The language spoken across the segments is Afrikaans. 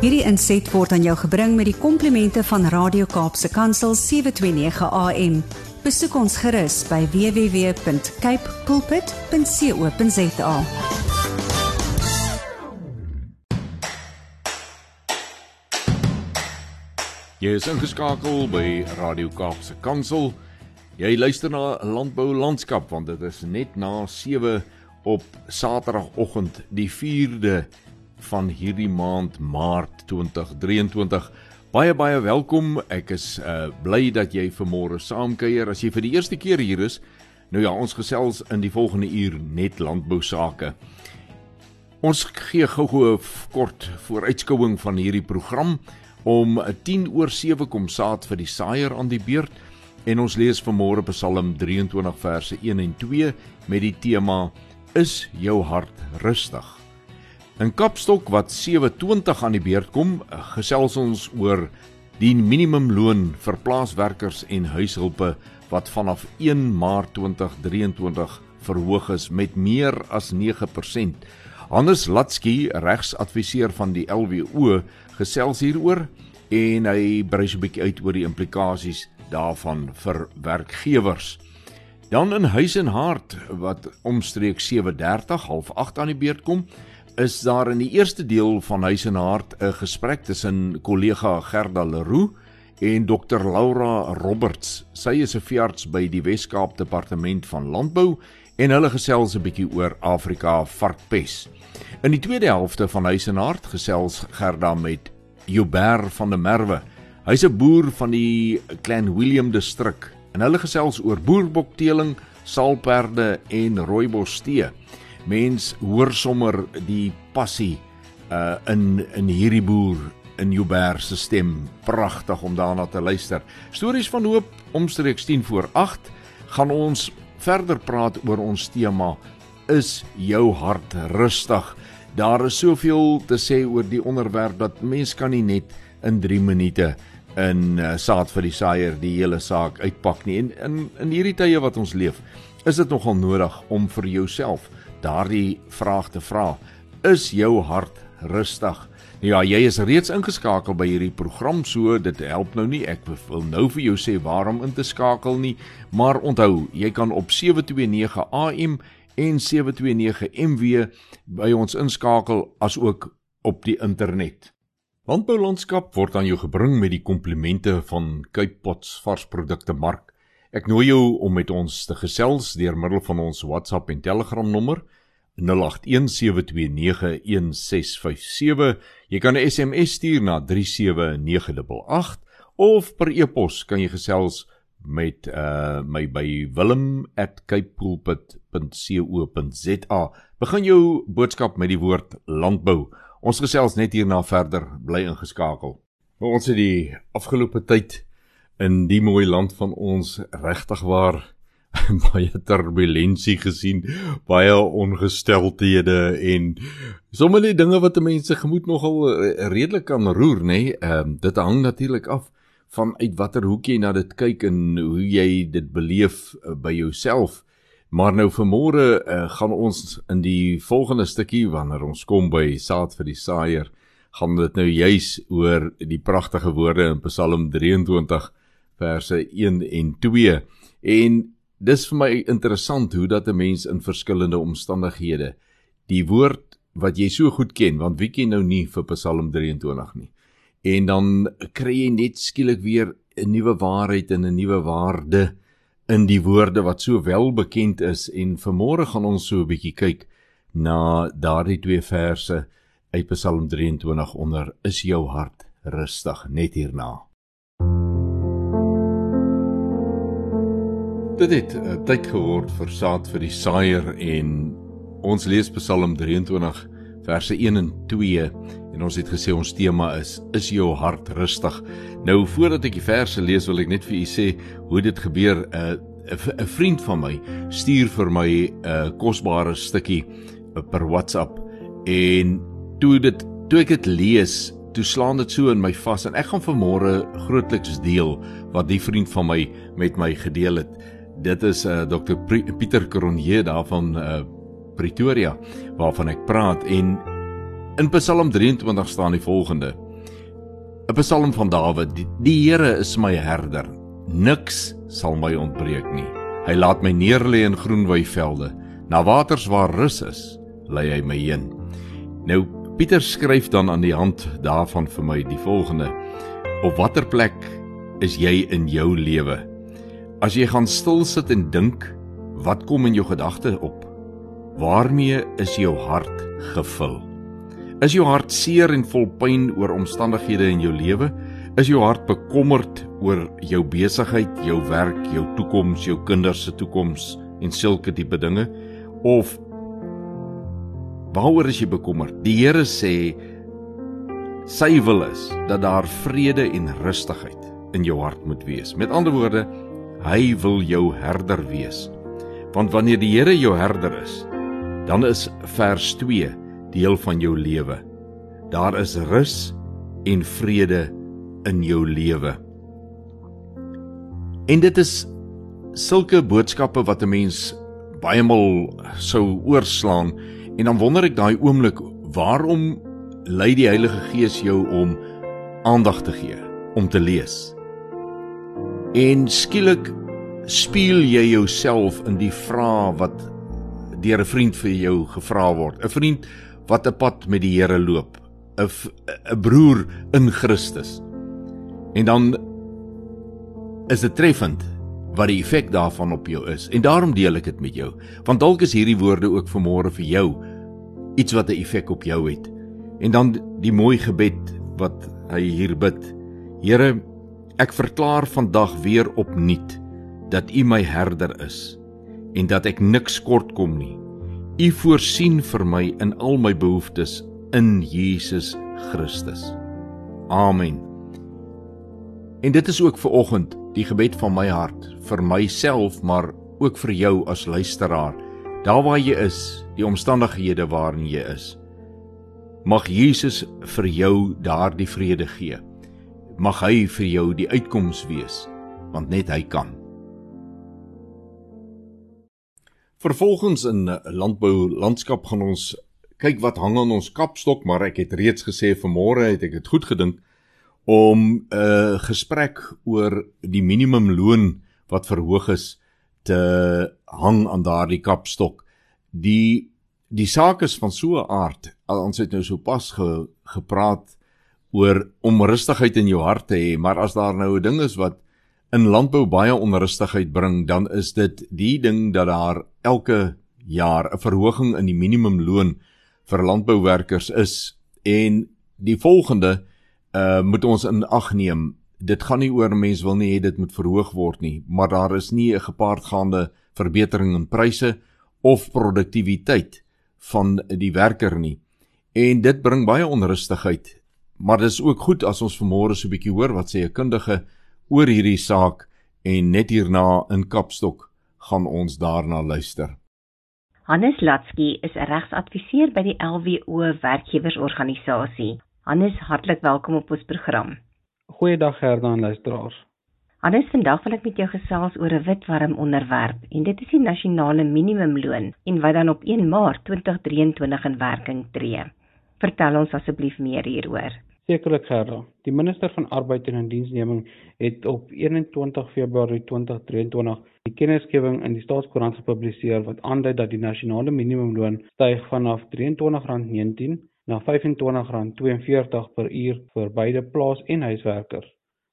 Hierdie inset word aan jou gebring met die komplimente van Radio Kaapse Kansel 729 AM. Besoek ons gerus by www.cape pulpit.co.za. Jy is ingeskakel by Radio Kaapse Kansel. Jy luister na Landbou Landskap want dit is net na 7 op Saterdagoggend die 4de van hierdie maand Maart 2023. Baie baie welkom. Ek is uh bly dat jy vanmôre saamkuier. As jy vir die eerste keer hier is, nou ja, ons gesels in die volgende uur net landbou sake. Ons gee gou-gou 'n kort vooruitskouing van hierdie program om 10 oor 7 kom saad vir die saaier aan die beurt en ons lees vanmôre Psalm 23 verse 1 en 2 met die tema is jou hart rustig. In Kapstok wat 720 aan die beurt kom, gesels ons oor die minimumloon vir plaaswerkers en huishulpe wat vanaf 1 Maart 2023 verhoog is met meer as 9%. Hannes Latsky, regsadviseur van die LWO, gesels hieroor en hy brei so 'n bietjie uit oor die implikasies daarvan vir werkgewers. Dan in Huis en Hart wat omstreeks 7:30 half 8 aan die beurt kom, is daar in die eerste deel van Huis en Hart 'n gesprek tussen kollega Gerda Leroux en Dr Laura Roberts. Sy is 'n veearts by die Wes-Kaap Departement van Landbou en hulle gesels 'n bietjie oor Afrika varkpes. In die tweede helfte van Huis en Hart gesels Gerda met Joubert van der Merwe. Hy's 'n boer van die Clan William distrik en hulle gesels oor boerbokteeling, saalperde en rooibostee. Mens hoor sommer die passie uh in in hierdie boer in Joubert se stem. Pragtig om daarna te luister. Stories van hoop omstreeks 10 voor 8 gaan ons verder praat oor ons tema is jou hart rustig. Daar is soveel te sê oor die onderwerp dat mens kan nie net in 3 minute in uh, saad vir die saaier die hele saak uitpak nie. En in in hierdie tye wat ons leef, is dit nogal nodig om vir jouself daardie vraag te vra: Is jou hart rustig? Ja, jy is reeds ingeskakel by hierdie program, so dit help nou nie ek wil nou vir jou sê waarom in te skakel nie, maar onthou, jy kan op 729 AM en 729 MW by ons inskakel as ook op die internet. Landboulandskap word aan jou gebring met die komplimente van Cape Pots varsprodukte mark. Ek nooi jou om met ons te gesels deur middel van ons WhatsApp en Telegram nommer 0817291657. Jy kan 'n SMS stuur na 37988 of per e-pos kan jy gesels met uh my by wilm@capepulpit.co.za. Begin jou boodskap met die woord landbou. Ons gesels net hierna verder, bly ingeskakel. Maar ons het die afgelope tyd in die mooi land van ons regtig waar baie turbulentie gesien, baie ongesteldhede en sommer die dinge wat mense gemoed nogal uh, redelik kan roer, nê? Nee? Ehm um, dit hang natuurlik af van uit watter hoek jy na dit kyk en hoe jy dit beleef uh, by jouself. Maar nou vanmôre uh, gaan ons in die volgende stukkie wanneer ons kom by saad vir die saaier, gaan dit nou juis oor die pragtige woorde in Psalm 23 verse 1 en 2. En dis vir my interessant hoe dat 'n mens in verskillende omstandighede die woord wat jy so goed ken, want wie ken nou nie vir Psalm 23 nie? En dan kry jy net skielik weer 'n nuwe waarheid en 'n nuwe waarde in die woorde wat so wel bekend is. En vanmôre gaan ons so 'n bietjie kyk na daardie twee verse uit Psalm 23 onder is jou hart rustig net hierna Dit het uh, tyd geword vir saad vir die saaier en ons lees Psalm 23 verse 1 en 2 en ons het gesê ons tema is is jou hart rustig. Nou voordat ek die verse lees wil ek net vir u sê hoe dit gebeur. 'n uh, 'n vriend van my stuur vir my 'n uh, kosbare stukkie uh, per WhatsApp en toe dit toe ek dit lees, toe slaan dit so in my vas en ek gaan vanmôre grootliks deel wat die vriend van my met my gedeel het. Dit is uh, Dr Pieter Cronje daarvan uh, Pretoria waarvan ek praat en in Psalm 23 staan die volgende: 'n Psalm van Dawid: Die, die Here is my herder. Niks sal my ontbreek nie. Hy laat my neerlê in groen weivelde. Na waters waar rus is, lei hy my heen. Nou Pieter skryf dan aan die hand daarvan vir my die volgende: Op watter plek is jy in jou lewe? As jy gaan stil sit en dink, wat kom in jou gedagte op? Waarmee is jou hart gevul? Is jou hart seer en vol pyn oor omstandighede in jou lewe? Is jou hart bekommerd oor jou besigheid, jou werk, jou toekoms, jou kinders se toekoms en sulke tipe dinge? Of waaroor is jy bekommerd? Die Here sê sy wil is dat daar vrede en rustigheid in jou hart moet wees. Met ander woorde, hy wil jou herder wees. Want wanneer die Here jou herder is, dan is vers deel van jou lewe. Daar is rus en vrede in jou lewe. En dit is sulke boodskappe wat 'n mens baie maal sou oorslaan en dan wonder ek daai oomblik waarom lei die Heilige Gees jou om aandag te gee om te lees. En skielik speel jy jouself in die vrae wat deur 'n vriend vir jou gevra word. 'n Vriend wat 'n pad met die Here loop, 'n 'n broer in Christus. En dan is dit treffend wat die effek daarvan op jou is. En daarom deel ek dit met jou, want dalk is hierdie woorde ook vir môre vir jou iets wat 'n effek op jou het. En dan die mooi gebed wat hy hier bid. Here, ek verklaar vandag weer opnuut dat U my herder is en dat ek niks kort kom nie. U voorsien vir my in al my behoeftes in Jesus Christus. Amen. En dit is ook vir oggend die gebed van my hart vir myself, maar ook vir jou as luisteraar. Daar waar jy is, die omstandighede waarin jy is. Mag Jesus vir jou daardie vrede gee. Mag hy vir jou die uitkoms wees, want net hy kan. Vervolgens in eh, landbou landskap gaan ons kyk wat hang aan ons kapstok, maar ek het reeds gesê vanmôre het ek dit goed gedink om 'n uh, gesprek oor die minimumloon wat verhoog is te hang aan daardie kapstok. Die die saak is van so 'n aard. Ons het nou so pas ge, gepraat oor om rustigheid in jou hart te hê, maar as daar nou 'n ding is wat in landbou baie onrustigheid bring, dan is dit die ding dat daar elke jaar 'n verhoging in die minimumloon vir landbouwerkers is en die volgende uh moet ons in ag neem. Dit gaan nie oor mense wil nie hê dit moet verhoog word nie, maar daar is nie 'n gepaardgaande verbetering in pryse of produktiwiteit van die werker nie. En dit bring baie onrustigheid. Maar dit is ook goed as ons vanmôre so 'n bietjie hoor wat sê 'n kundige oor hierdie saak en net hierna in Kapstok gaan ons daarna luister. Hannes Latsky is 'n regsadviseur by die LWO werkgewersorganisasie. Hannes, hartlik welkom op ons program. Goeiedag Gerda en luisteraars. Hannes, vandag wil ek met jou gesels oor 'n wit warm onderwerp en dit is die nasionale minimumloon en wat dan op 1 Maart 2023 in werking tree. Vertel ons asseblief meer hieroor. Sekerlik Gerda. Die minister van Arbeid en Indiensneming het op 21 Februarie 2023 die kennisgewing in die Staatskoerant gepubliseer wat aandui dat die nasionale minimumloon styg vanaf R23.19 na R25.42 per uur vir beide plaas- en huiswerkers.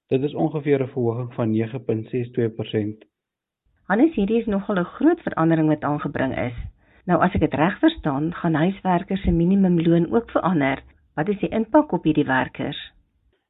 Dit is ongeveer 'n verhoging van 9.62%. Hannes, hierdie is nogal 'n groot verandering wat aangebring is. Nou as ek dit reg verstaan, gaan huiswerkers se minimumloon ook verander Wat is die impak op hierdie werkers?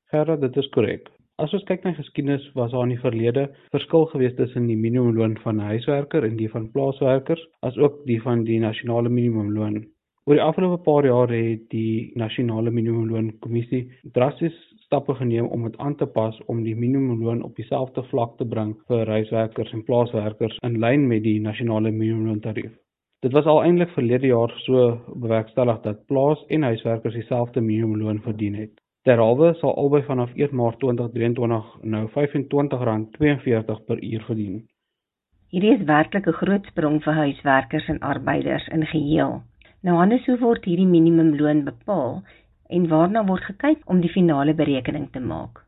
Gerard, dit is korrek. As ons kyk na geskiedenis, was daar in die verlede verskil gewees tussen die minimumloon van 'n huiswerker en die van plaaswerkers, asook die van die nasionale minimumloon. Oor die afgelope paar jaar het die nasionale minimumloon kommissie drasties stappe geneem om dit aan te pas om die minimumloon op dieselfde vlak te bring vir huiswerkers en plaaswerkers in lyn met die nasionale minimumloon tarief. Dit was al eintlik verlede jaar so bewerkstellig dat plaas en huiswerkers dieselfde minimumloon verdien het. Derhalwe sal albei vanaf 1 Maart 2023 nou R25.42 per uur verdien. Hierdie is werklik 'n groot sprong vir huiswerkers en arbeiders in geheel. Nou anders hoe word hierdie minimumloon bepaal en waarna word gekyk om die finale berekening te maak?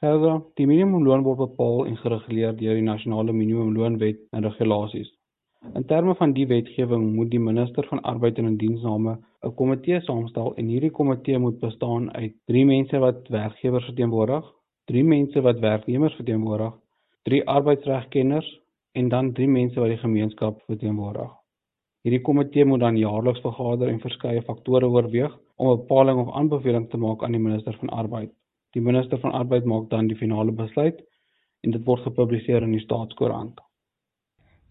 Verder, die minimumloon word bepaal en gereguleer deur die nasionale minimumloonwet en regulasies. In terme van die wetgewing moet die minister van arbeid en indiensname 'n komitee saamstel en hierdie komitee moet bestaan uit 3 mense wat werkgewers verteenwoordig, 3 mense wat werknemers verteenwoordig, 3 arbeidsregkenners en dan 3 mense wat die gemeenskap verteenwoordig. Hierdie komitee moet dan jaarliks vergader en verskeie faktore oorweeg om 'n bepaling of aanbeveling te maak aan die minister van arbeid. Die minister van arbeid maak dan die finale besluit en dit word gepubliseer in die staatskoerant.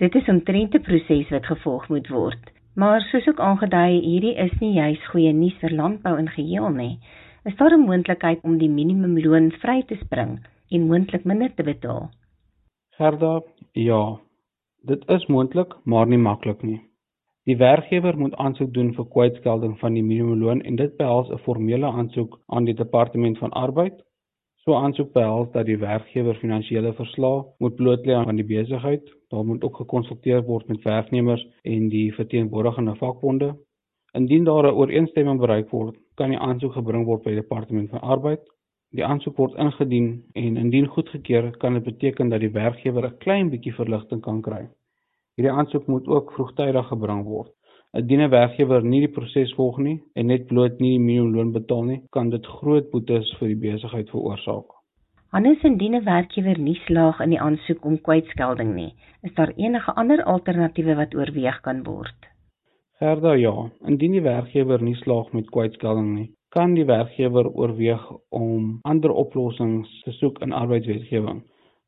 Dit is 'n trente proses wat gevolg moet word. Maar soos ook aangedui, hierdie is nie juis goeie nuus vir landbou in geheel nie. Is daar 'n moontlikheid om die minimumloon vry te spring en moontlik minder te betaal? Gerda, ja. Dit is moontlik, maar nie maklik nie. Die werkgewer moet aansoek doen vir kwytskelding van die minimumloon en dit behels 'n formele aansoek aan die departement van arbeid. So aansoek behels dat die werkgewer finansiële verslae moet blootlê aan die besigheid. Daar moet ook gekonsulteer word met werknemers en die verteenwoordigende vakbonde. Indien daar 'n ooreenstemming bereik word, kan die aansoek gebring word by die departement van arbeid. Die aansoek word ingedien en indien goedgekeur, kan dit beteken dat die werkgewer 'n klein bietjie verligting kan kry. Hierdie aansoek moet ook vroegtydig gebring word. Indien 'n werkgewer nie die proses volg nie en net bloot nie die minimumloon betaal nie, kan dit groot boetes vir die besigheid veroorsaak. Anders indien 'n werkgewer nie slaag in die aansoek om kwytskelding nie, is daar enige ander alternatiewe wat oorweeg kan word? Gerda ja, indien die werkgewer nie slaag met kwytskelding nie, kan die werkgewer oorweeg om ander oplossings te soek in arbeidswetgewing.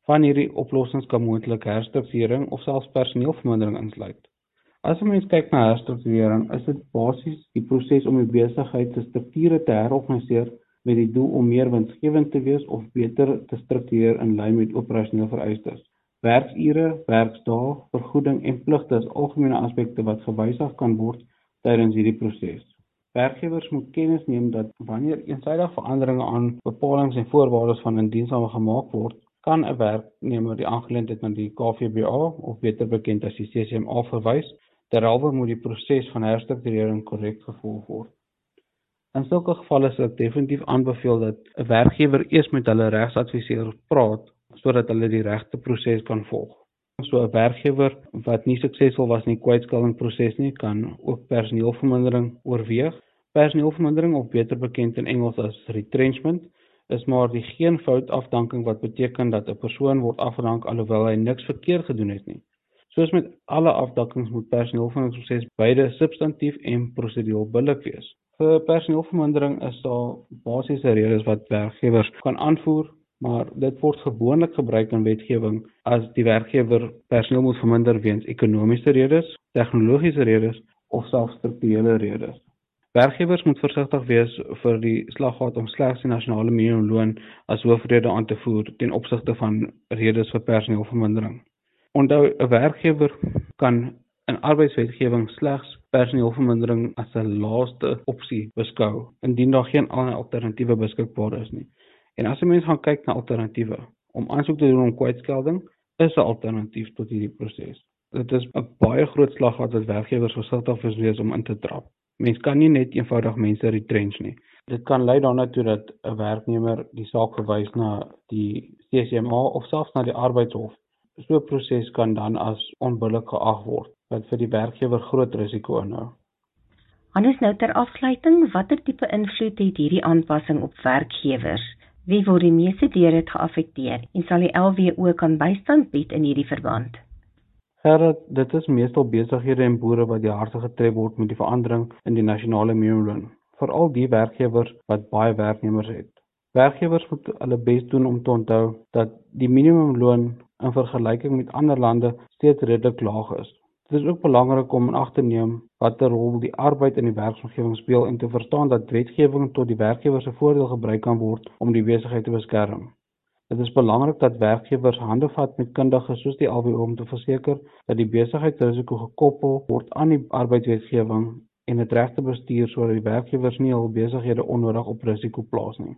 Van hierdie oplossings kan moontlik herstrukturering of selfs personeelvermindering insluit. As 'n mens kyk na herstrukturering, is dit basies die proses om die besigheid se strukture te herorganiseer met die doel om meer winsgewend te wees of beter te struktureer in lyn met operasionele vereistes. Werksure, werksdae, vergoeding en pligte is algemene aspekte wat gewysig kan word tydens hierdie proses. Werkgewers moet kennis neem dat wanneer eensydige veranderinge aan bepalinge en voorwaardes van indiensname gemaak word, kan 'n werknemer die aangeleentheid na die KVBA of beter bekend as die CCMA verwys terwyl moet die proses van herstrukturering korrek gevolg word. In sulke gevalle sal ek definitief aanbeveel dat 'n werkgewer eers met hulle regsadviseur praat sodat hulle die regte proses kan volg. So 'n werkgewer wat nie suksesvol was in die kwytskeldingproses nie, kan ook personeelvermindering oorweeg. Personeelvermindering of beter bekend in Engels as retrenchment is maar die geen fout afdanking wat beteken dat 'n persoon word afgedank alhoewel hy niks verkeerd gedoen het nie. Soos met alle afdankings moet personeelverminderingsproses beide substantief en prosedureel billik wees. Vir personeelvermindering is daar basiese redes wat werkgewers kan aanvoer, maar dit word gewoonlik gebruik in wetgewing as die werkgewer personeel moet verminder weens ekonomiese redes, tegnologiese redes of selfs strukturele redes. Werkgewers moet versigtig wees vir die slaggat om slegs die nasionale minimumloon as hoofrede aan te voer ten opsigte van redes vir personeelvermindering. Onthou 'n werkgewer kan in arbeidswetgewing slegs personeelvermindering as 'n laaste opsie beskou indien daar geen ander alternatiewe beskikbaar is nie. En as 'n mens gaan kyk na alternatiewe om aansoek te doen om kwytskelding, is 'n alternatief tot hierdie proses. Dit is 'n baie groot slaggat wat werkgewers versigtig moet wees om in te trap. Mens kan nie net eenvoudig mense retrench nie. Dit kan lei daarna toe dat 'n werknemer die saak verwys na die CCMA of selfs na die arbeidshof. So 'n proses kan dan as onbillik geag word wat vir die werkgewer groot risiko inhou. Anders nou ter afsluiting, watter tipe invloed het hierdie aanpassing op werkgewers? Wie word die meeste deur dit geaffekteer en sal die LWO kan bystand bied in hierdie verband? Gerrit, dit is meestal besighede en boere wat die hardste getref word met die verandering in die nasionale minimumloon, veral die werkgewers wat baie werknemers het. Werkgewers moet hulle bes doen om te onthou dat die minimumloon in vergelyking met ander lande steeds redelik laag is. Dit is ook belangrik om in ag te neem watter rol die arbeid in die werksomgewing speel en te verstaan dat wetgewing tot die werkgewer se voordeel gebruik kan word om die besigheid te beskerm. Dit is belangrik dat werkgewers hande vat met kundiges soos die LWO om te verseker dat die besigheidsrisiko gekoppel word aan die arbeidswetgewing en dit regte bestuur sodat die werkgewers nie hul besighede onnodig op risiko plaas nie.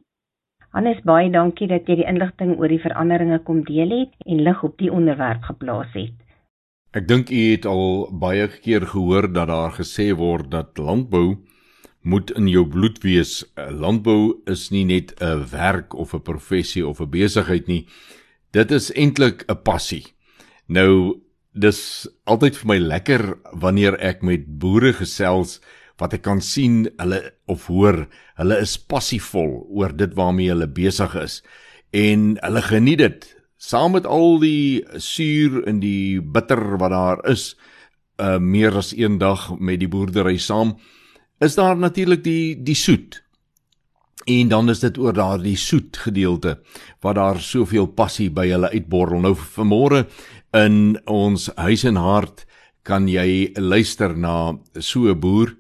Hannes baie dankie dat jy die inligting oor die veranderinge kom deel het en lig op die onderwerp geplaas het. Ek dink u het al baie keer gehoor dat daar gesê word dat landbou moet in jou bloed wees. Landbou is nie net 'n werk of 'n professie of 'n besigheid nie. Dit is eintlik 'n passie. Nou dis altyd vir my lekker wanneer ek met boere gesels wat ek kan sien hulle of hoor hulle is passievol oor dit waarmee hulle besig is en hulle geniet dit saam met al die suur en die bitter wat daar is uh meer as een dag met die boerdery saam is daar natuurlik die die soet. En dan is dit oor daardie soet gedeelte wat daar soveel passie by hulle uitborrel. Nou vanmôre in ons huis en hart kan jy luister na so 'n boer,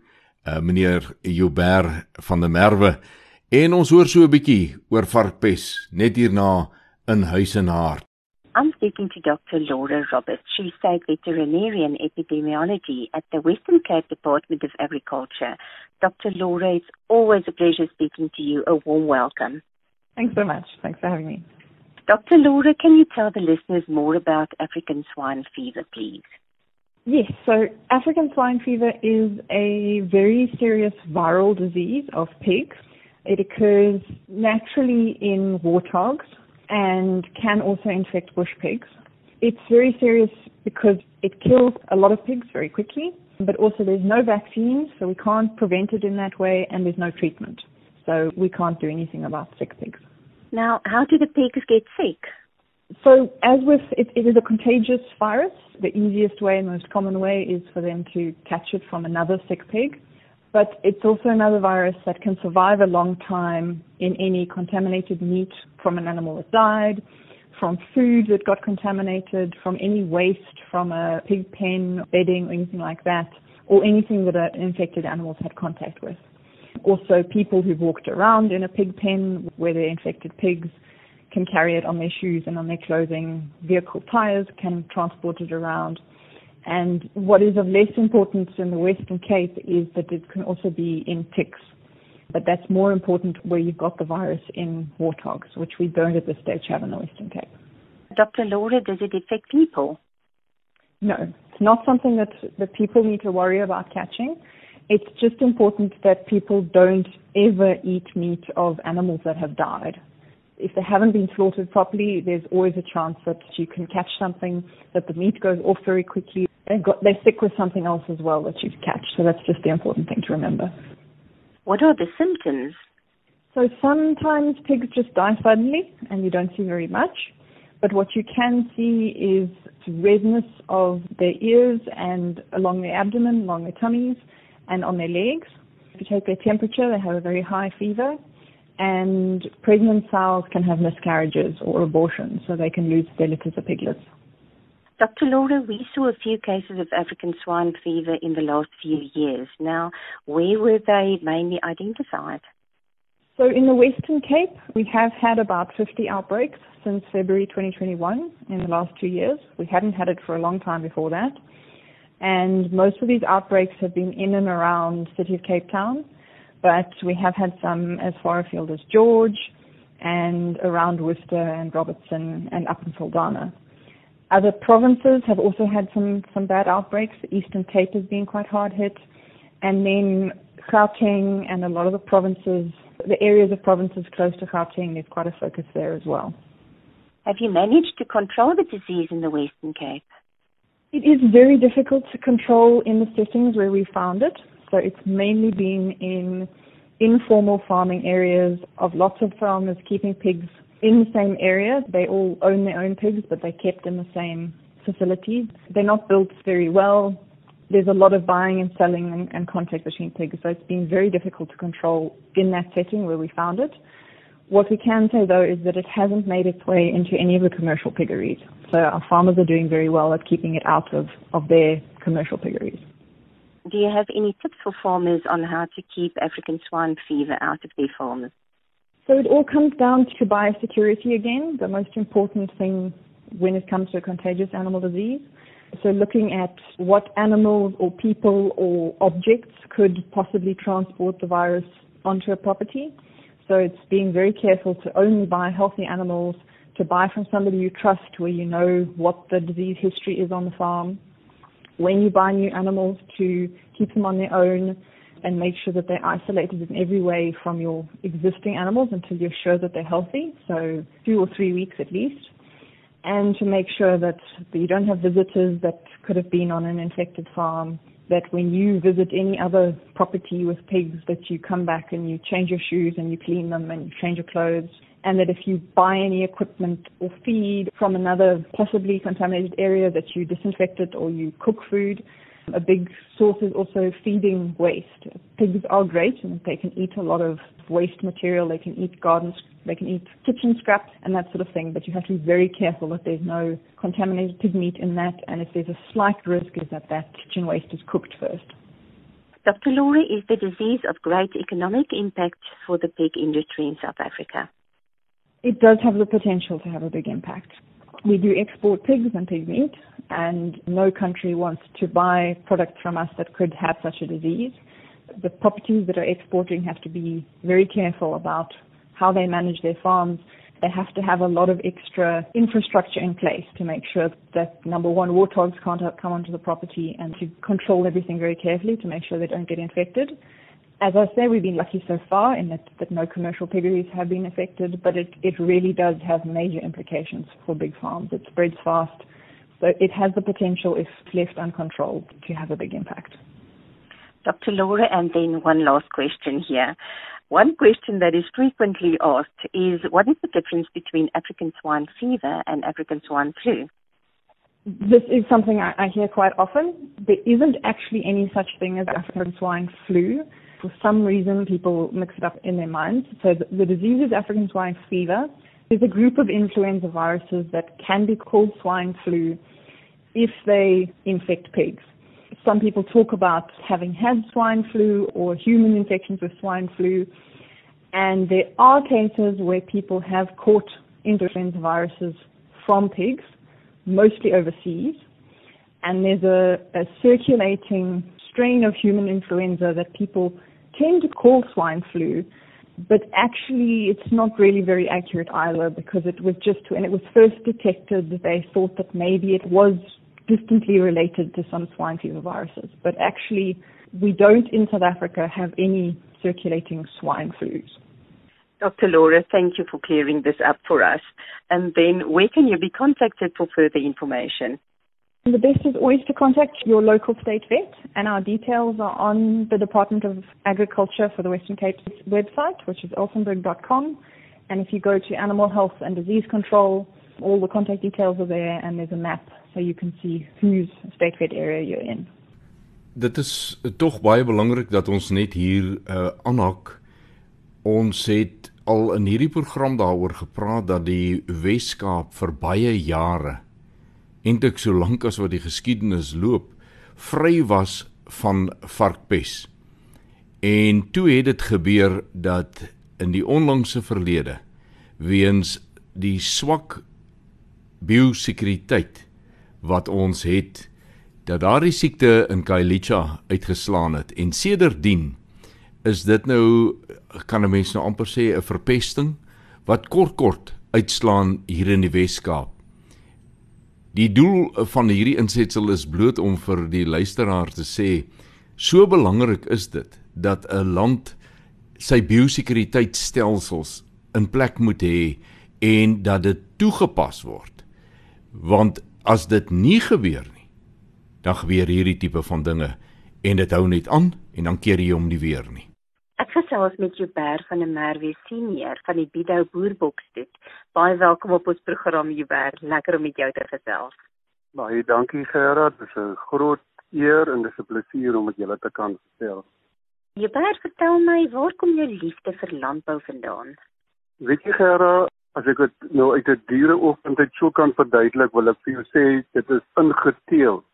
uh, meneer Joubert van der Merwe. En ons hoor so 'n bietjie oor varkpes net hierna in huis en hart. I'm speaking to Dr. Laura Roberts. She's State Veterinarian Epidemiology at the Western Cape Department of Agriculture. Dr. Laura, it's always a pleasure speaking to you. A warm welcome. Thanks so much. Thanks for having me. Dr. Laura, can you tell the listeners more about African swine fever, please? Yes, so African swine fever is a very serious viral disease of pigs. It occurs naturally in warthogs, and can also infect bush pigs. It's very serious because it kills a lot of pigs very quickly, but also there's no vaccine, so we can't prevent it in that way, and there's no treatment. So we can't do anything about sick pigs. Now, how do the pigs get sick? So, as with it, it is a contagious virus. The easiest way and most common way is for them to catch it from another sick pig but it's also another virus that can survive a long time in any contaminated meat from an animal that died, from food that got contaminated, from any waste from a pig pen, bedding, or anything like that, or anything that an infected animals had contact with. Also, people who've walked around in a pig pen where they're infected pigs can carry it on their shoes and on their clothing. Vehicle tires can transport it around. And what is of less importance in the Western Cape is that it can also be in ticks. But that's more important where you've got the virus in warthogs, which we don't at this stage have in the Western Cape. Dr. Laura, does it affect people? No, it's not something that, that people need to worry about catching. It's just important that people don't ever eat meat of animals that have died. If they haven't been slaughtered properly, there's always a chance that you can catch something, that the meat goes off very quickly, they've got they're sick with something else as well that you catch. So that's just the important thing to remember. What are the symptoms? So sometimes pigs just die suddenly and you don't see very much. But what you can see is redness of their ears and along their abdomen, along their tummies, and on their legs. If you take their temperature, they have a very high fever. And pregnant sows can have miscarriages or abortions, so they can lose their litters of piglets. Dr. Laura, we saw a few cases of African swine fever in the last few years. Now, where were they mainly identified? So, in the Western Cape, we have had about 50 outbreaks since February 2021 in the last two years. We hadn't had it for a long time before that. And most of these outbreaks have been in and around the City of Cape Town, but we have had some as far afield as George and around Worcester and Robertson and up in Saldanha. Other provinces have also had some, some bad outbreaks. The Eastern Cape has been quite hard hit. And then Gauteng and a lot of the provinces, the areas of provinces close to Gauteng, there's quite a focus there as well. Have you managed to control the disease in the Western Cape? It is very difficult to control in the settings where we found it. So it's mainly been in informal farming areas of lots of farmers keeping pigs in the same area. They all own their own pigs, but they're kept in the same facilities. They're not built very well. There's a lot of buying and selling and, and contact between pigs, so it's been very difficult to control in that setting where we found it. What we can say though is that it hasn't made its way into any of the commercial piggeries. So our farmers are doing very well at keeping it out of, of their commercial piggeries. Do you have any tips for farmers on how to keep African swine fever out of their farms? So it all comes down to biosecurity again, the most important thing when it comes to a contagious animal disease. So looking at what animals or people or objects could possibly transport the virus onto a property. So it's being very careful to only buy healthy animals, to buy from somebody you trust where you know what the disease history is on the farm. When you buy new animals to keep them on their own, and make sure that they're isolated in every way from your existing animals until you're sure that they're healthy, so two or three weeks at least. And to make sure that you don't have visitors that could have been on an infected farm, that when you visit any other property with pigs that you come back and you change your shoes and you clean them and you change your clothes and that if you buy any equipment or feed from another possibly contaminated area that you disinfect it or you cook food. A big source is also feeding waste. Pigs are great and they can eat a lot of waste material. They can eat gardens, they can eat kitchen scraps and that sort of thing. But you have to be very careful that there's no contaminated pig meat in that. And if there's a slight risk is that that kitchen waste is cooked first. Dr. Laurie, is the disease of great economic impact for the pig industry in South Africa? It does have the potential to have a big impact. We do export pigs and pig meat, and no country wants to buy products from us that could have such a disease. The properties that are exporting have to be very careful about how they manage their farms. They have to have a lot of extra infrastructure in place to make sure that number one, warthogs can't come onto the property and to control everything very carefully to make sure they don't get infected as I say, we've been lucky so far in that, that no commercial piggeries have been affected, but it, it really does have major implications for big farms. It spreads fast, so it has the potential, if left uncontrolled, to have a big impact. Dr. Laura, and then one last question here. One question that is frequently asked is what is the difference between African swine fever and African swine flu? This is something I, I hear quite often. There isn't actually any such thing as African swine flu for some reason people mix it up in their minds. So the, the disease is African swine fever. There's a group of influenza viruses that can be called swine flu if they infect pigs. Some people talk about having had swine flu or human infections with swine flu. And there are cases where people have caught influenza viruses from pigs, mostly overseas. And there's a, a circulating strain of human influenza that people tend to call swine flu, but actually it's not really very accurate either because it was just when it was first detected, they thought that maybe it was distantly related to some swine fever viruses. But actually, we don't in South Africa have any circulating swine flus. Dr. Laura, thank you for clearing this up for us. And then where can you be contacted for further information? The best is always to contact your local state vet, and our details are on the Department of Agriculture for the Western Cape website, which is elsenburg.com. And if you go to Animal Health and Disease Control, all the contact details are there, and there's a map so you can see whose state vet area you're in. Dit is tog baie belangrik dat ons net hier uh, aanhak. Ons het al in hierdie program daaroor gepraat dat die Wes-Kaap vir baie jare eintlik so lank as wat die geskiedenis loop, vry was van varkpes. En toe het dit gebeur dat in die onlangse verlede weens die swak biosekuriteit wat ons het dat daardie siekte in Kailicha uitgeslaan het en sedertdien is dit nou kan 'n mens nou amper sê 'n verpesting wat kort kort uitslaan hier in die Wes-Kaap. Die doel van hierdie insetsel is bloot om vir die luisteraar te sê so belangrik is dit dat 'n land sy biosekuriteitstelsels in plek moet hê en dat dit toegepas word. Want as dit nie gebeur nie, dan gebeur hierdie tipe van dinge en dit hou net aan en dan keer jy hom nie weer nie. Ek gesels met Joubert van der Merwe senior van die Bidou Boerboksstoet. Baie welkom op ons program Joubert. Lekker om met jou te gesels. Baie dankie Gerard. Dit is 'n groot eer en dis 'n plesier om met julle te kan gesels. Joubert, vertel my, waar kom jou liefde vir landbou vandaan? Weet jy Gerard, as ek dit nou uit 'n diereoogpunt uit so kan verduidelik, wil ek vir jou sê dit is ingeteel.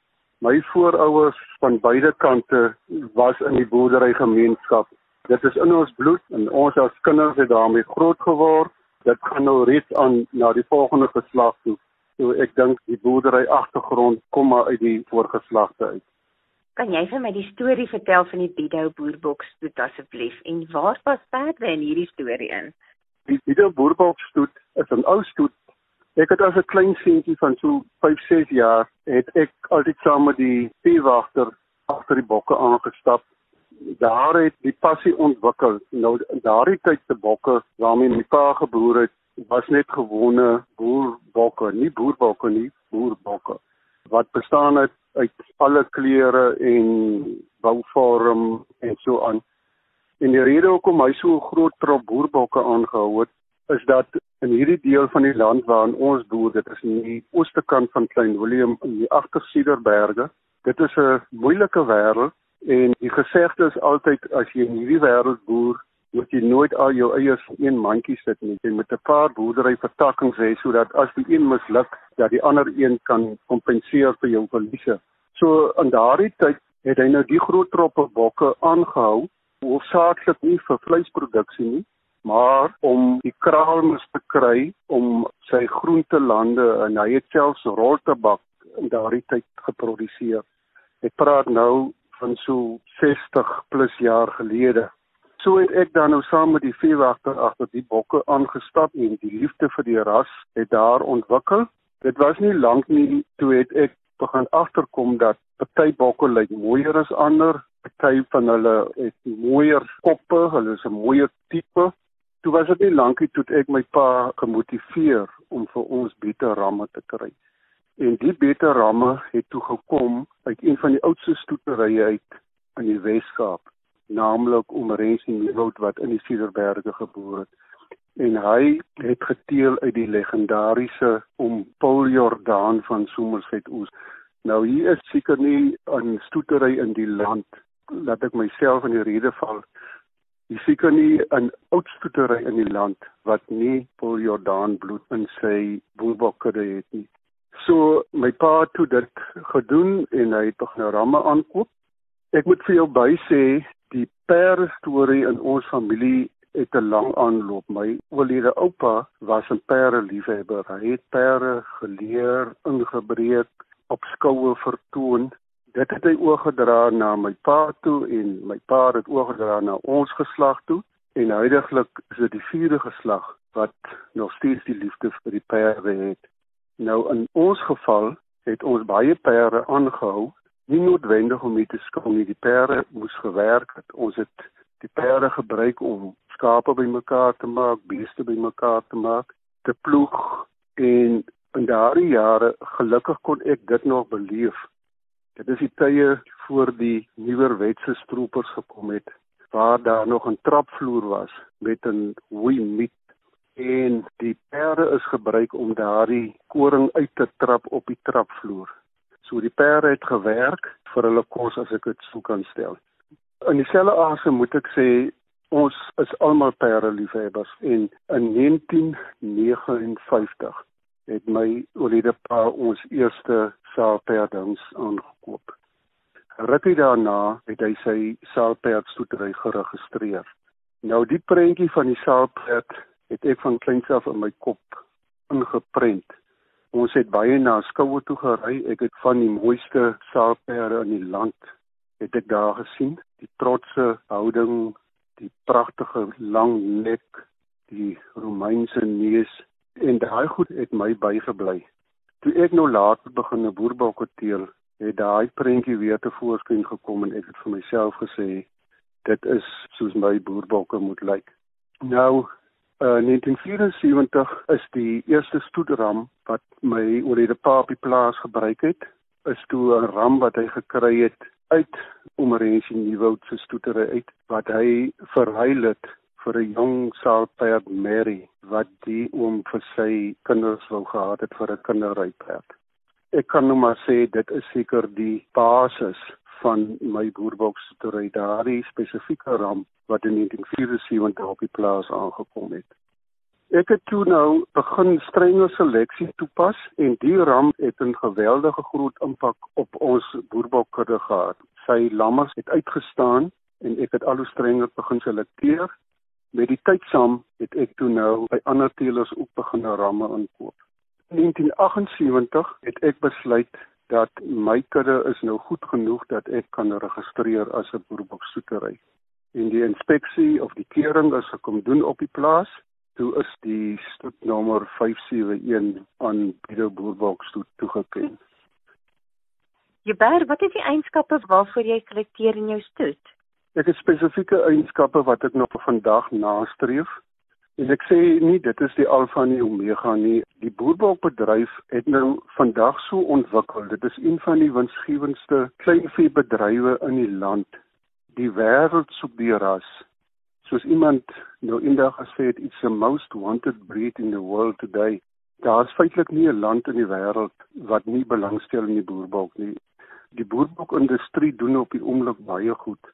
My voorouers van beide kante was in die boerderygemeenskap Dit is in ons bloed en ons as kinders het daarmee groot geword. Dit gaan nou reeds aan na die volgende geslag toe. So ek dink die boerdery agtergrond kom maar uit die voorgeslagte uit. Kan jy vir my die storie vertel van die Bidou boerboksstoet asseblief en waar pas perde in hierdie storie in? Die Bidou boerboksstoet is 'n ou stoet. Ek het as 'n klein seentjie van so 5-6 jaar het ek altyd saam met die veewagter agter die bokke aangestap daar het die passie ontwikkel. Nou daardie tyd se bokke waarmee pa geboer het, was net gewone boerbokke, nie boerbokke nie, boerbokke. Wat bestaan uit uit alle kleure en bouvorm en so aan. En die rede hoekom hy so groot trop boerbokke aangehou het, is dat in hierdie deel van die land waarin ons boer, dit is in die ooste kant van Klein Willem in die Agtersiederberge. Dit is 'n moeilike wêreld En die gesegde is altyd as jy in hierdie wêreld boer, moet jy nooit al jou eiers in een mandjie sit nie. Jy moet 'n paar boerdery vertakkings hê sodat as die een misluk, dat die ander een kan kompenseer vir jou verliese. So in daardie tyd het hy nou die groot troppe bokke aangehou, hoofsaaklik nie vir vleisproduksie nie, maar om die kraalmis te kry om sy groentelande en hy het selfs roltabak in daardie tyd geproduseer. Ek praat nou van so 60 plus jaar gelede. So het ek dan nou saam met die veewagter agter die bokke aangestap en die liefde vir die ras het daar ontwikkel. Dit was nie lank nie toe het ek begin agterkom dat party bokke lyk mooier as ander, party van hulle het mooier koppe, hulle is 'n mooier tipe. Toe was dit nie lankie toe ek my pa gemotiveer om vir ons beter ramme te kry. En die beter ramme het toe gekom uit een van die oudste stoeterye uit in die Wes-Kaap, naamlik Omerensie Nieuwoud wat in die Cederberge geboor het. En hy het geteel uit die legendariese om Paul Jordan van Somerset Oos. Nou hier is seker nie 'n stoetery in die land dat ek myself in die rede val. Hier seker nie 'n oud stoetery in die land wat nie Paul Jordan bloed in sy boerbokke het nie. So my pa toe dit gedoen en hy het nou ramme aankoop. Ek moet vir jou by sê die perde storie in ons familie het 'n lang aanloop. My oorlede oupa was 'n perde liefhebber. Hy het perde geleer, ingebreek, op skoue vertoon. Dit het hy oorgedra na my pa toe en my pa het oorgedra na ons geslag toe en huidigelik is dit die vierde geslag wat nog steeds die liefde vir die perde het. Nou in ons geval het ons baie perde aangehou, nie noodwendig om mee te skou nie, die perde moes gewerk het. Ons het die perde gebruik om skape bymekaar te maak, beeste bymekaar te maak, te ploeg en in daardie jare gelukkig kon ek dit nog beleef. Dit is die tye voor die nuwer wetse stroopers gekom het waar daar nog 'n trapvloer was met 'n hooi miet en die perde is gebruik om daardie koring uit te trap op die trapvloer. So die perde het gewerk vir hulle kos as ek dit sou kan stel. In dieselfde asem moet ek sê ons is almal perde liefhebbers en in 1959 het my oulede pa ons eerste saalperdings aangekoop. Rukkie daarna het hy sy saalperdstoetery geregistreer. Nou die prentjie van die saalperd het ek van kleins af in my kop ingeprent. Ons het baie na skoue toe gery. Ek het van die mooiste saaperde in die land het ek daar gesien. Die trotse houding, die pragtige lang nek, die Romeinse neus en daai goed het my bygebly. Toe ek nou later begin 'n boerbokke teel, het daai prentjie weer te voorskyn gekom en ek het vir myself gesê dit is soos my boerbokke moet lyk. Nou Uh, 1974 is die eerste stoetram wat my oorlede pa op die plaas gebruik het, is toe 'n ram wat hy gekry het uit Omerensie Nieuwoud se stoetery uit wat hy verhuil het vir 'n jong saalperd Mary wat die oom vir sy kinders wou gehad het vir 'n kinderryperd. Ek kan nou maar sê dit is seker die basis van my boerboksstoetery daardie spesifieke ram wat in 1974 op die plaas aangekom het. Ek het toe nou begin strenge seleksie toepas en die ram het 'n geweldige groot impak op ons boerbokkudde gehad. Sy lammers het uitgestaan en ek het al hoe strenger begin selekteer. Met die tyd saam het ek toe nou by ander teelers ook begin ramme inkoop. In 1978 het ek besluit dat my kudde is nou goed genoeg dat ek kan registreer as 'n boerboksoetery en die inspeksie of die keuring is gekom doen op die plaas toe is die stoetnommer 571 aan Bido Boerbox toe toegeken. Jeber, wat is die eienskappe waarvoor jy selekteer in jou stoet? Ek het spesifieke eienskappe wat ek nog vandag nastreef. En ek sê nie dit is die alfa en die omega nie. Die boerboekbedryf het nou vandag so ontwikkel. Dit is een van die winsgewendste kleinveebedrywe in die land. Die wêreld soek die ras. Soos iemand nou eendag gesê het, it's the most wanted breed in the world today. Daar's feitelik nie 'n land in die wêreld wat nie belangstel in die boerbok nie. Die boerbokindustrie doen op die oomblik baie goed.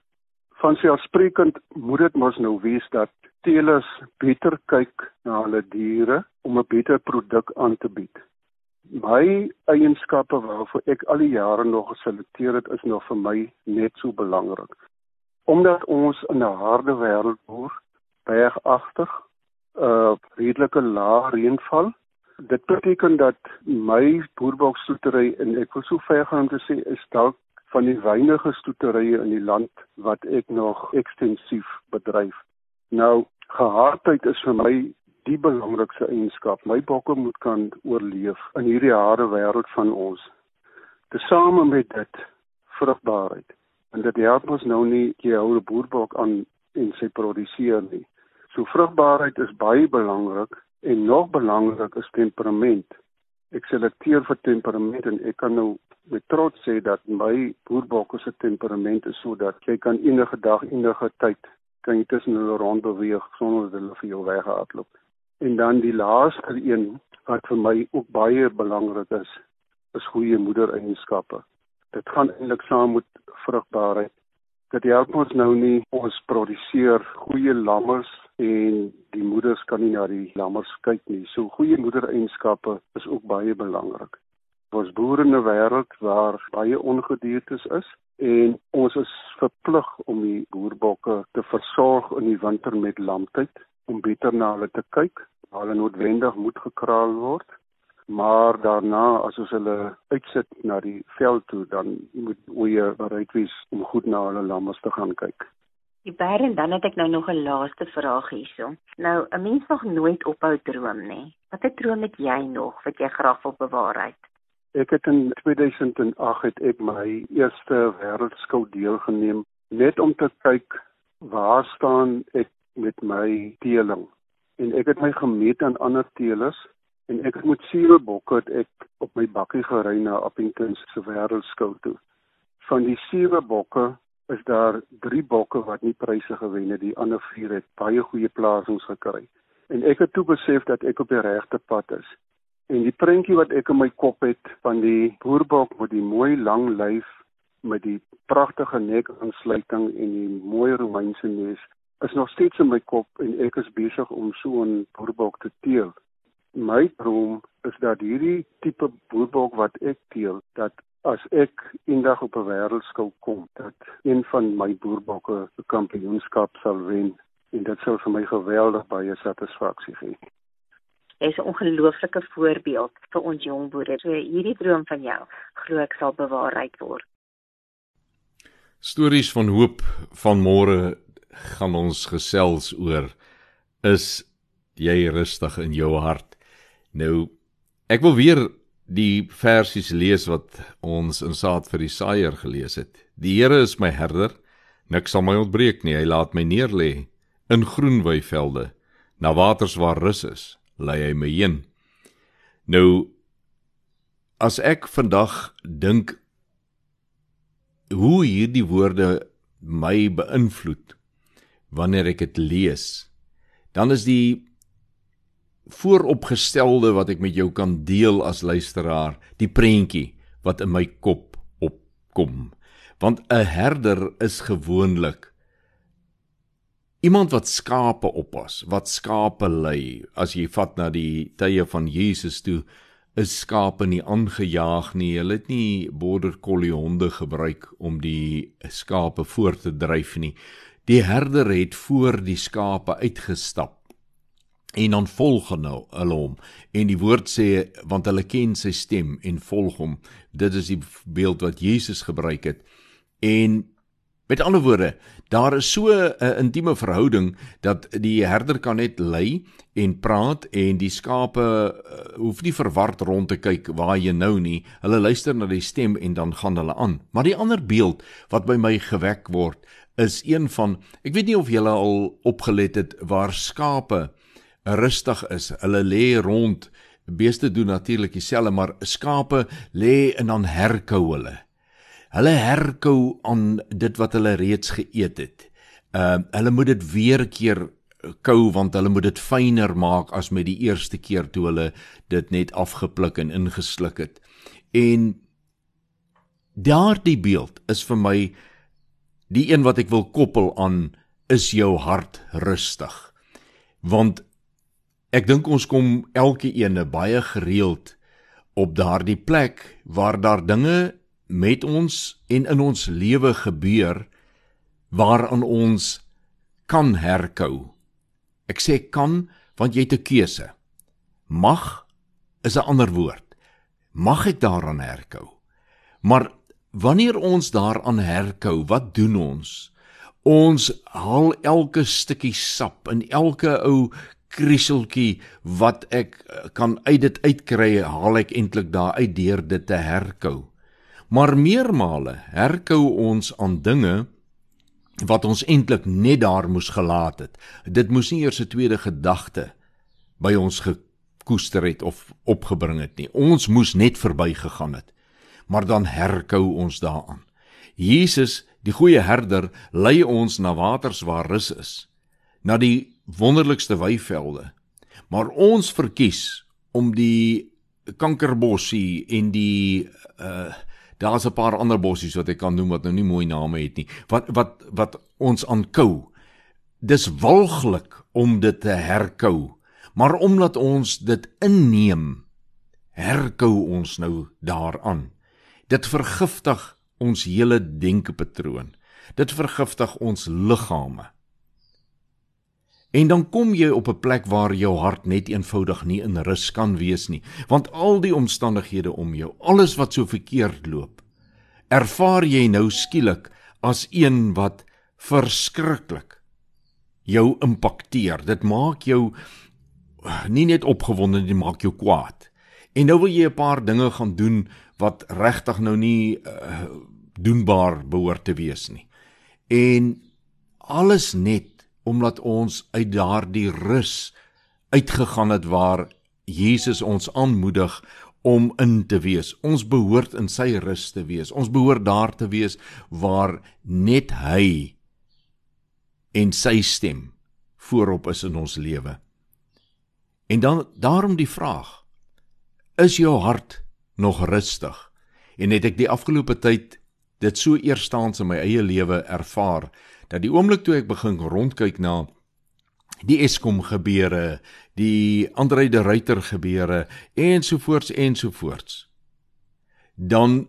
Van selfsprekend moet dit mos nou wees dat teelers beter kyk na hulle diere om 'n beter produk aan te bied. My eienskappe waarvoor ek al die jare nog geselekteer het, is nog vir my net so belangrik. Omdat ons in 'n harde wêreld boer, bergagtig, 'n uh, redelike lae reënval dit beteken dat my boerboekstoetery en ek wil so ver gaan om te sê is dalk van die weinige stoeterye in die land wat ek nog ekstensief bedryf. Nou gehardheid is vir my die belangrikste eienskap. My bokke moet kan oorleef in hierdie harde wêreld van ons. Tesame met dit vrugbaarheid. En dit help ons nou nie jy hou 'n boerbok aan en sy produseer nie. So vrugbaarheid is baie belangrik En nog belangrik is temperament. Ek selekteer vir temperament en ek kan nou met trots sê dat my boerbokke se temperament is sodat jy kan enige dag enige tyd kan jy tussen hulle rond beweeg sonder dat hulle vir jou weghardloop. En dan die laaste een wat vir my ook baie belangrik is, is goeie moedereienskappe. Dit gaan eintlik saam met vrugbaarheid dit help ons nou nie ons produseer goeie lammers en die moeders kan nie na die lammers kyk nie. So goeie moedereienskappe is ook baie belangrik. Ons boere in 'n wêreld waar baie ongediertes is en ons is verplig om die boerbokke te versorg in die winter met lamtyd om beter na hulle te kyk. Hulle noodwendig moet gekraal word maar daarna as ons hulle uitsit na die veld toe dan moet oeye bereid wees om goed na hulle lammes te gaan kyk. Die baie en dan het ek nou nog 'n laaste vraag hierso. Nou 'n mens mag nooit ophou droom nie. Watter droom het jy nog wat jy graag wil bewaar het? Ek het in 2008 het ek my eerste wêreldskou deelgeneem net om te kyk waar staan ek met my teeling en ek het my gemeet aan ander teelers en ek met sewe bokke het ek op my bakkie gery na Appington se wêreldskou toe. Van die sewe bokke is daar 3 bokke wat nie pryse gewen het, die ander 4 het baie goeie plasings gekry. En ek het toe besef dat ek op die regte pad is. En die prentjie wat ek in my kop het van die boerbok met die mooi lang lyf met die pragtige nekaansluiting en die mooi Romeinse neus is nog steeds in my kop en ek is besig om so 'n boerbok te teel my droom is dat hierdie tipe boerbok wat ek teel dat as ek eendag op 'n wêreldskou kom dat een van my boerbokke die kampioenskap sal wen en dit sal vir my geweldig baie satisfaksie gee. Jy is 'n ongelooflike voorbeeld vir ons jong boere. So hierdie droom van jou glo ek sal bewaarheid word. Stories van hoop van môre gaan ons gesels oor is jy rustig in jou hart Nou ek wil weer die versies lees wat ons in Saad vir die Saaier gelees het. Die Here is my herder, niks sal my ontbreek nie. Hy laat my neerlê in groen weivelde, na waters waar rus is, lei hy my heen. Nou as ek vandag dink hoe hierdie woorde my beïnvloed wanneer ek dit lees, dan is die vooropgestelde wat ek met jou kan deel as luisteraar, die prentjie wat in my kop opkom. Want 'n herder is gewoonlik iemand wat skape oppas, wat skape lei. As jy vat na die tye van Jesus toe, is skape nie aangejaag nie. Hulle het nie border collie honde gebruik om die skape voort te dryf nie. Die herder het voor die skape uitgestap en dan volg hulle hom en die woord sê want hulle ken sy stem en volg hom dit is die beeld wat Jesus gebruik het en met ander woorde daar is so 'n intieme verhouding dat die herder kan net lei en praat en die skape uh, hoef nie verward rond te kyk waar jy nou nie hulle luister na die stem en dan gaan hulle aan maar die ander beeld wat by my gewek word is een van ek weet nie of julle al opgelet het waar skape rustig is. Hulle lê rond. Beeste doen natuurlik dieselfde, maar skape lê en dan herkou hulle. Hulle herkou aan dit wat hulle reeds geëet het. Ehm uh, hulle moet dit weer keer kou want hulle moet dit fyner maak as met die eerste keer toe hulle dit net afgepluk en ingesluk het. En daardie beeld is vir my die een wat ek wil koppel aan is jou hart rustig. Want ek dink ons kom elke ene baie gereeld op daardie plek waar daar dinge met ons en in ons lewe gebeur waaraan ons kan herkou. Ek sê kan want jy het 'n keuse. Mag is 'n ander woord. Mag ek daaraan herkou? Maar wanneer ons daaraan herkou, wat doen ons? Ons haal elke stukkie sap in elke ou krieseltjie wat ek kan uit dit uitkry, haal ek eintlik daar uit deur dit te herkou. Maar meermale herkou ons aan dinge wat ons eintlik net daar moes gelaat het. Dit moes nie eers 'n tweede gedagte by ons gekoester het of opgebring het nie. Ons moes net verbygegaan het. Maar dan herkou ons daaraan. Jesus, die goeie herder, lei ons na waters waar rus is, na die wonderlikste weivelde. Maar ons verkies om die kankerbossie en die uh Daar's 'n paar ander bossies wat ek kan noem wat nou nie mooi name het nie. Wat wat wat ons aankou. Dis walglik om dit te herkou. Maar omdat ons dit inneem, herkou ons nou daaraan. Dit vergiftig ons hele denkepatroon. Dit vergiftig ons liggame. En dan kom jy op 'n plek waar jou hart net eenvoudig nie in rus kan wees nie, want al die omstandighede om jou, alles wat so verkeerd loop, ervaar jy nou skielik as een wat verskriklik jou impakteer. Dit maak jou nie net opgewonde nie, maak jou kwaad. En nou wil jy 'n paar dinge gaan doen wat regtig nou nie uh, doenbaar behoort te wees nie. En alles net omdat ons uit daardie rus uitgegaan het waar Jesus ons aanmoedig om in te wees. Ons behoort in sy rus te wees. Ons behoort daar te wees waar net hy en sy stem voorop is in ons lewe. En dan daarom die vraag: Is jou hart nog rustig? En het ek die afgelope tyd dit so eerstaans in my eie lewe ervaar dat die oomblik toe ek begin rondkyk na die Eskom gebeure, die Andre de Ruyter gebeure ensovoorts ensovoorts dan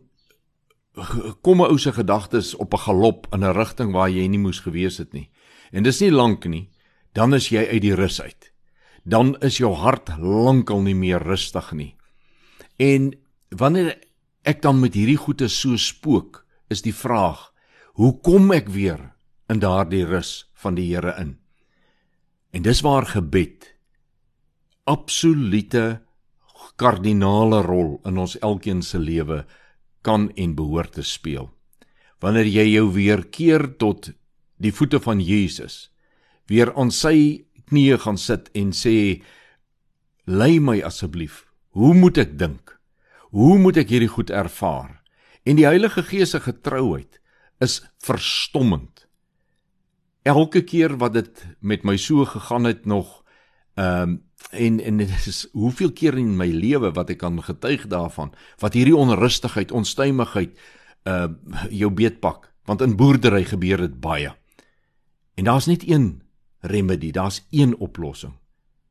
kom 'n ou se gedagtes op 'n galop in 'n rigting waar jy nie moes gewees het nie. En dis nie lank nie, dan is jy uit die rus uit. Dan is jou hart lankal nie meer rustig nie. En wanneer ek dan met hierdie goeie so spook, is die vraag: Hoe kom ek weer in daardie rus van die Here in. En dis waar gebed absolute kardinale rol in ons elkeen se lewe kan en behoort te speel. Wanneer jy jou weer keer tot die voete van Jesus, weer aan sy knieë gaan sit en sê lei my asseblief. Hoe moet ek dink? Hoe moet ek hierdie goed ervaar? En die Heilige Gees se getrouheid is verstommend elke keer wat dit met my so gegaan het nog ehm um, en en dit is hoeveel keer in my lewe wat ek kan getuig daarvan wat hierdie onrustigheid, onstuimigheid ehm uh, jou beetpak want in boerdery gebeur dit baie. En daar's net een remedy, daar's een oplossing.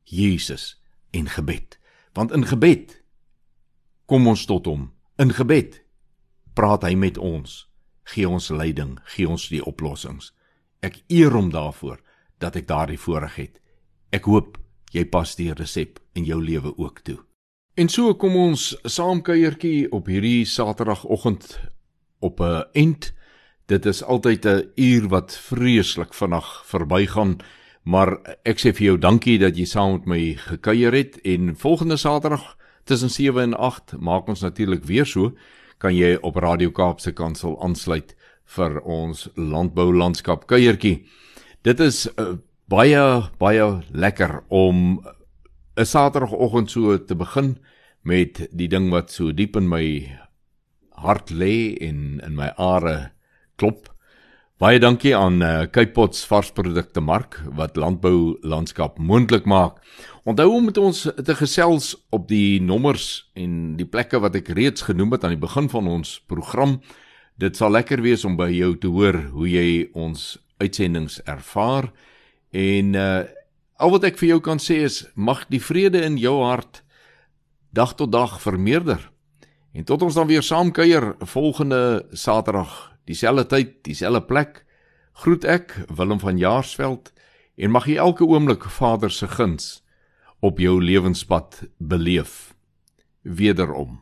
Jesus en gebed. Want in gebed kom ons tot hom. In gebed praat hy met ons, gee ons leiding, gee ons die oplossings. Ek eer hom daarvoor dat ek daardie voorreg het. Ek hoop jy pas die resep in jou lewe ook toe. En so kom ons saamkuiertjie op hierdie Saterdagoggend op 'n end. Dit is altyd 'n uur wat vreeslik vinnig verbygaan, maar ek sê vir jou dankie dat jy saam met my gekuier het en volgende Saterdag tussen 7 en 8 maak ons natuurlik weer so, kan jy op Radio Kaapse Kansel aansluit vir ons landbou landskap kuiertjie. Dit is uh, baie baie lekker om 'n Saterdagoggend so te begin met die ding wat so diep in my hart lê en in my are klop. Baie dankie aan uh, Cape Pots varsprodukte mark wat landbou landskap moontlik maak. Onthou om met ons te gesels op die nommers en die plekke wat ek reeds genoem het aan die begin van ons program. Dit sal lekker wees om by jou te hoor hoe jy ons uitsendings ervaar en uh al wat ek vir jou kan sê is mag die vrede in jou hart dag tot dag vermeerder. En tot ons dan weer saam kuier volgende Saterdag, dieselfde tyd, dieselfde plek, groet ek Willem van Jaarsveld en mag jy elke oomblik Vader se guns op jou lewenspad beleef. Wederom.